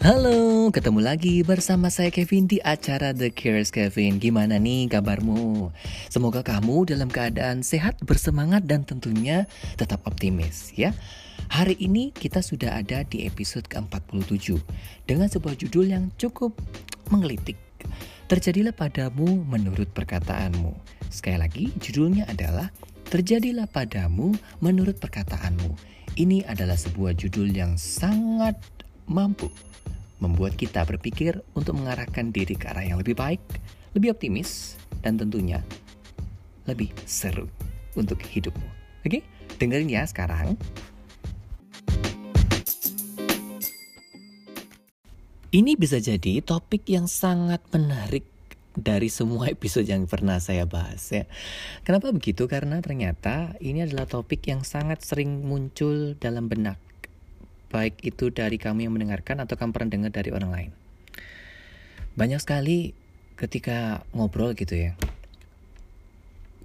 Halo, ketemu lagi bersama saya Kevin di acara The Cures Kevin. Gimana nih kabarmu? Semoga kamu dalam keadaan sehat, bersemangat dan tentunya tetap optimis ya. Hari ini kita sudah ada di episode ke-47 dengan sebuah judul yang cukup menggelitik. Terjadilah padamu menurut perkataanmu. Sekali lagi, judulnya adalah Terjadilah padamu menurut perkataanmu. Ini adalah sebuah judul yang sangat mampu membuat kita berpikir untuk mengarahkan diri ke arah yang lebih baik, lebih optimis, dan tentunya lebih seru untuk hidupmu. Oke, dengerin ya sekarang. Ini bisa jadi topik yang sangat menarik dari semua episode yang pernah saya bahas ya. Kenapa begitu? Karena ternyata ini adalah topik yang sangat sering muncul dalam benak. Baik itu dari kamu yang mendengarkan atau kamu pernah dengar dari orang lain. Banyak sekali ketika ngobrol gitu ya.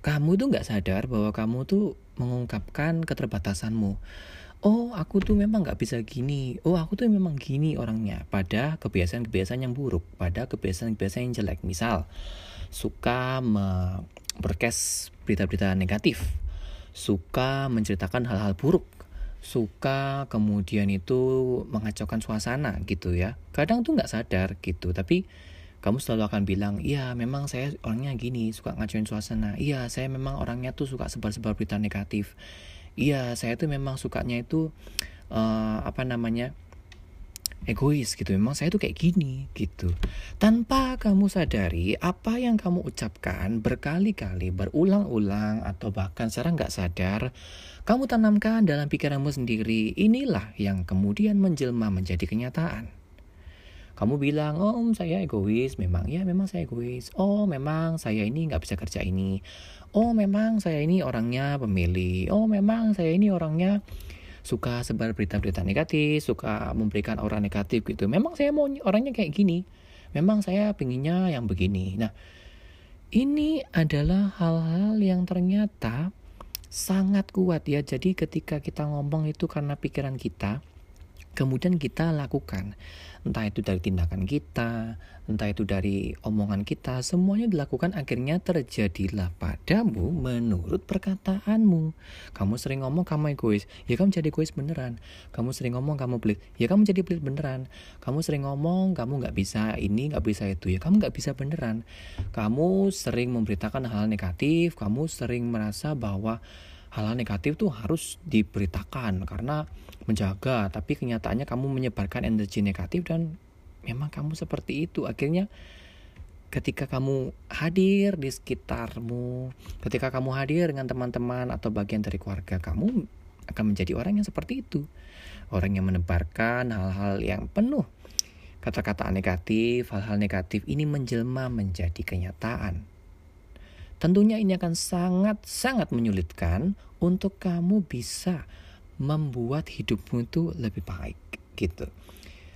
Kamu tuh nggak sadar bahwa kamu tuh mengungkapkan keterbatasanmu. Oh aku tuh memang nggak bisa gini. Oh aku tuh memang gini orangnya. Pada kebiasaan-kebiasaan yang buruk pada kebiasaan-kebiasaan yang jelek. Misal suka berkes berita-berita negatif. Suka menceritakan hal-hal buruk suka kemudian itu mengacaukan suasana gitu ya kadang tuh nggak sadar gitu tapi kamu selalu akan bilang, iya memang saya orangnya gini, suka ngacuin suasana. Iya saya memang orangnya tuh suka sebar-sebar berita negatif iya saya tuh memang sukanya itu uh, apa namanya egois gitu memang saya tuh kayak gini gitu tanpa kamu sadari apa yang kamu ucapkan berkali-kali berulang-ulang atau bahkan secara nggak sadar kamu tanamkan dalam pikiranmu sendiri inilah yang kemudian menjelma menjadi kenyataan kamu bilang, oh saya egois, memang ya memang saya egois. Oh memang saya ini nggak bisa kerja ini. Oh memang saya ini orangnya pemilih. Oh memang saya ini orangnya suka sebar berita-berita negatif, suka memberikan aura negatif gitu. Memang saya mau orangnya kayak gini. Memang saya pinginnya yang begini. Nah ini adalah hal-hal yang ternyata sangat kuat ya. Jadi ketika kita ngomong itu karena pikiran kita, kemudian kita lakukan entah itu dari tindakan kita, entah itu dari omongan kita, semuanya dilakukan akhirnya terjadilah padamu menurut perkataanmu. Kamu sering ngomong kamu egois, ya kamu jadi egois beneran. Kamu sering ngomong kamu pelit, ya kamu jadi pelit beneran. Kamu sering ngomong kamu nggak bisa ini, nggak bisa itu, ya kamu nggak bisa beneran. Kamu sering memberitakan hal, negatif, kamu sering merasa bahwa hal-hal negatif tuh harus diberitakan karena menjaga tapi kenyataannya kamu menyebarkan energi negatif dan memang kamu seperti itu. Akhirnya ketika kamu hadir di sekitarmu ketika kamu hadir dengan teman-teman atau bagian dari keluarga kamu akan menjadi orang yang seperti itu. Orang yang menebarkan hal-hal yang penuh kata-kata negatif hal-hal negatif ini menjelma menjadi kenyataan Tentunya ini akan sangat-sangat menyulitkan untuk kamu bisa membuat hidupmu itu lebih baik gitu.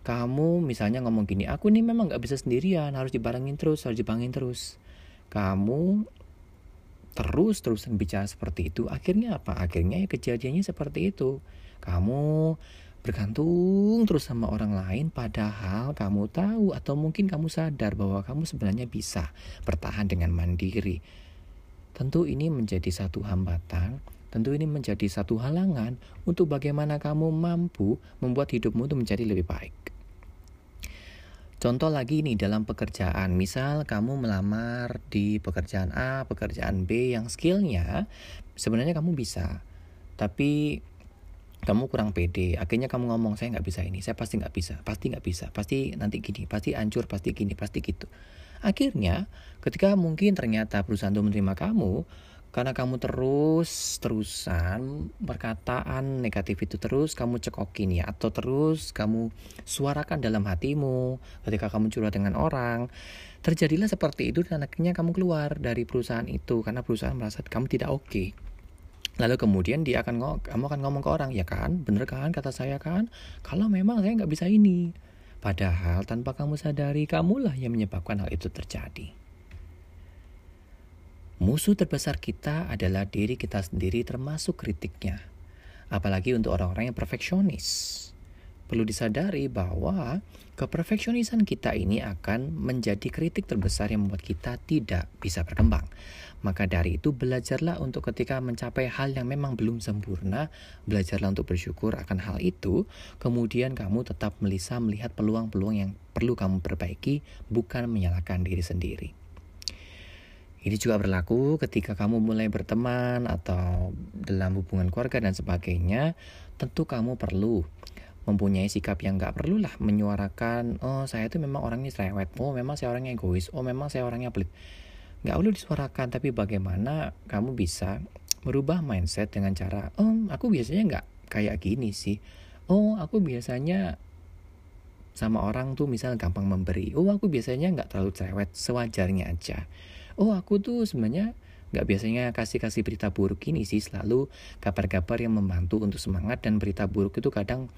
Kamu misalnya ngomong gini, aku nih memang gak bisa sendirian, harus dibarengin terus, harus dibangun terus. Kamu terus-terusan bicara seperti itu, akhirnya apa? Akhirnya ya kejadiannya seperti itu. Kamu bergantung terus sama orang lain padahal kamu tahu atau mungkin kamu sadar bahwa kamu sebenarnya bisa bertahan dengan mandiri. Tentu ini menjadi satu hambatan, tentu ini menjadi satu halangan untuk bagaimana kamu mampu membuat hidupmu itu menjadi lebih baik. Contoh lagi nih dalam pekerjaan, misal kamu melamar di pekerjaan A, pekerjaan B yang skillnya sebenarnya kamu bisa, tapi kamu kurang pede, akhirnya kamu ngomong saya nggak bisa ini, saya pasti nggak bisa, pasti nggak bisa, pasti nanti gini, pasti hancur, pasti gini, pasti gitu. Akhirnya, ketika mungkin ternyata perusahaan itu menerima kamu, karena kamu terus terusan perkataan negatif itu terus kamu cekokin ya atau terus kamu suarakan dalam hatimu ketika kamu curhat dengan orang terjadilah seperti itu dan akhirnya kamu keluar dari perusahaan itu karena perusahaan merasa kamu tidak oke okay. Lalu kemudian dia akan ngomong kamu akan ngomong ke orang ya kan bener kan kata saya kan kalau memang saya nggak bisa ini Padahal tanpa kamu sadari, kamulah yang menyebabkan hal itu terjadi. Musuh terbesar kita adalah diri kita sendiri termasuk kritiknya. Apalagi untuk orang-orang yang perfeksionis. Perlu disadari bahwa keperfeksionisan kita ini akan menjadi kritik terbesar yang membuat kita tidak bisa berkembang. Maka dari itu belajarlah untuk ketika mencapai hal yang memang belum sempurna, belajarlah untuk bersyukur akan hal itu, kemudian kamu tetap melisa melihat peluang-peluang yang perlu kamu perbaiki, bukan menyalahkan diri sendiri. Ini juga berlaku ketika kamu mulai berteman atau dalam hubungan keluarga dan sebagainya. Tentu kamu perlu mempunyai sikap yang gak perlulah menyuarakan, oh saya itu memang orangnya cerewet, oh memang saya orangnya egois, oh memang saya orangnya pelit. Gak perlu disuarakan, tapi bagaimana kamu bisa merubah mindset dengan cara, oh aku biasanya gak kayak gini sih. Oh aku biasanya sama orang tuh misalnya gampang memberi. Oh aku biasanya gak terlalu cerewet, sewajarnya aja oh aku tuh sebenarnya nggak biasanya kasih-kasih berita buruk ini sih selalu kabar-kabar yang membantu untuk semangat dan berita buruk itu kadang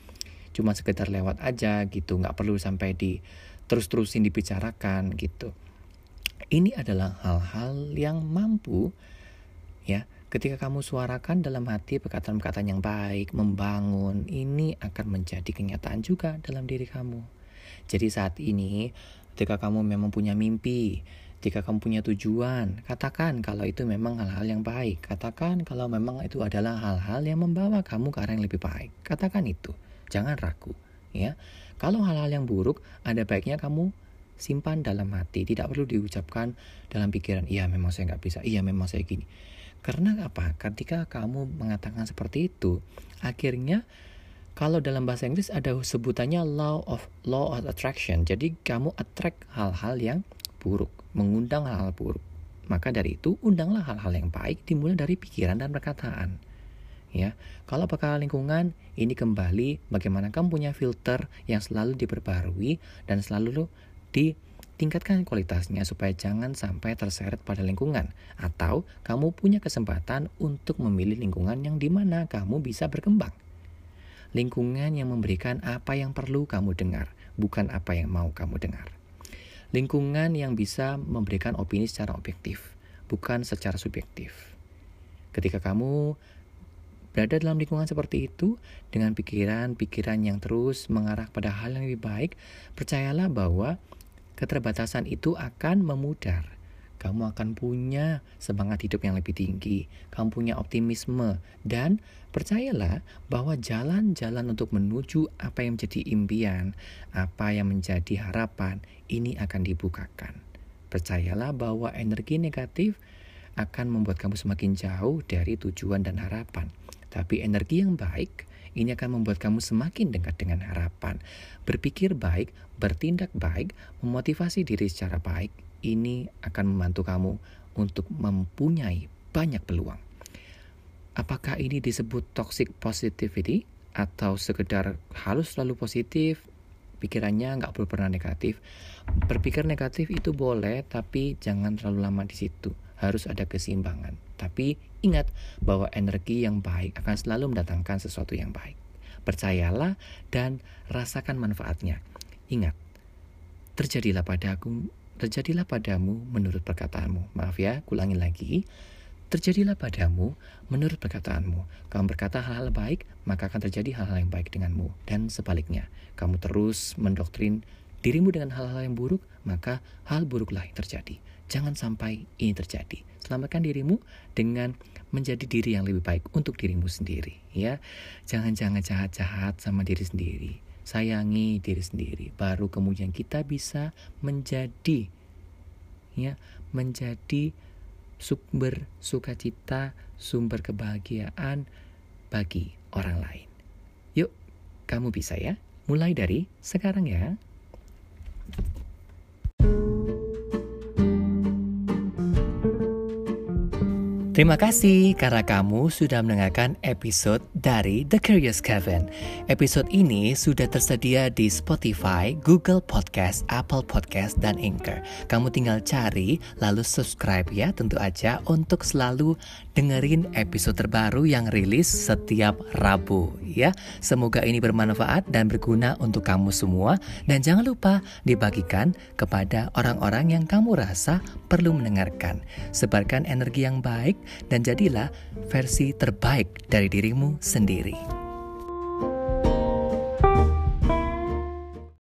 cuma sekedar lewat aja gitu nggak perlu sampai di terus-terusin dibicarakan gitu ini adalah hal-hal yang mampu ya ketika kamu suarakan dalam hati perkataan-perkataan yang baik membangun ini akan menjadi kenyataan juga dalam diri kamu jadi saat ini ketika kamu memang punya mimpi jika kamu punya tujuan, katakan kalau itu memang hal-hal yang baik. Katakan kalau memang itu adalah hal-hal yang membawa kamu ke arah yang lebih baik. Katakan itu. Jangan ragu, ya. Kalau hal-hal yang buruk, ada baiknya kamu simpan dalam hati. Tidak perlu diucapkan dalam pikiran, iya memang saya nggak bisa, iya memang saya gini. Karena apa? Ketika kamu mengatakan seperti itu, akhirnya kalau dalam bahasa Inggris ada sebutannya law of law of attraction. Jadi kamu attract hal-hal yang buruk mengundang hal-hal buruk. Maka dari itu, undanglah hal-hal yang baik dimulai dari pikiran dan perkataan. Ya, kalau perkara lingkungan, ini kembali bagaimana kamu punya filter yang selalu diperbarui dan selalu ditingkatkan kualitasnya supaya jangan sampai terseret pada lingkungan. Atau kamu punya kesempatan untuk memilih lingkungan yang di mana kamu bisa berkembang. Lingkungan yang memberikan apa yang perlu kamu dengar, bukan apa yang mau kamu dengar lingkungan yang bisa memberikan opini secara objektif, bukan secara subjektif. Ketika kamu berada dalam lingkungan seperti itu, dengan pikiran-pikiran yang terus mengarah pada hal yang lebih baik, percayalah bahwa keterbatasan itu akan memudar kamu akan punya semangat hidup yang lebih tinggi, kamu punya optimisme, dan percayalah bahwa jalan-jalan untuk menuju apa yang menjadi impian, apa yang menjadi harapan, ini akan dibukakan. Percayalah bahwa energi negatif akan membuat kamu semakin jauh dari tujuan dan harapan. Tapi energi yang baik ini akan membuat kamu semakin dekat dengan harapan. Berpikir baik, bertindak baik, memotivasi diri secara baik, ini akan membantu kamu untuk mempunyai banyak peluang. Apakah ini disebut toxic positivity atau sekedar halus selalu positif, pikirannya nggak perlu pernah negatif. Berpikir negatif itu boleh, tapi jangan terlalu lama di situ. Harus ada keseimbangan. Tapi ingat bahwa energi yang baik akan selalu mendatangkan sesuatu yang baik. Percayalah dan rasakan manfaatnya. Ingat, terjadilah pada aku terjadilah padamu menurut perkataanmu. Maaf ya, kulangi lagi. Terjadilah padamu menurut perkataanmu. Kamu berkata hal-hal baik, maka akan terjadi hal-hal yang baik denganmu. Dan sebaliknya, kamu terus mendoktrin dirimu dengan hal-hal yang buruk, maka hal buruklah yang terjadi. Jangan sampai ini terjadi. Selamatkan dirimu dengan menjadi diri yang lebih baik untuk dirimu sendiri, ya. Jangan-jangan jahat-jahat sama diri sendiri sayangi diri sendiri baru kemudian kita bisa menjadi ya menjadi sumber sukacita sumber kebahagiaan bagi orang lain yuk kamu bisa ya mulai dari sekarang ya Terima kasih karena kamu sudah mendengarkan episode dari The Curious Kevin. Episode ini sudah tersedia di Spotify, Google Podcast, Apple Podcast, dan Anchor. Kamu tinggal cari lalu subscribe ya tentu aja untuk selalu dengerin episode terbaru yang rilis setiap Rabu ya. Semoga ini bermanfaat dan berguna untuk kamu semua dan jangan lupa dibagikan kepada orang-orang yang kamu rasa perlu mendengarkan. Sebarkan energi yang baik dan jadilah versi terbaik dari dirimu sendiri.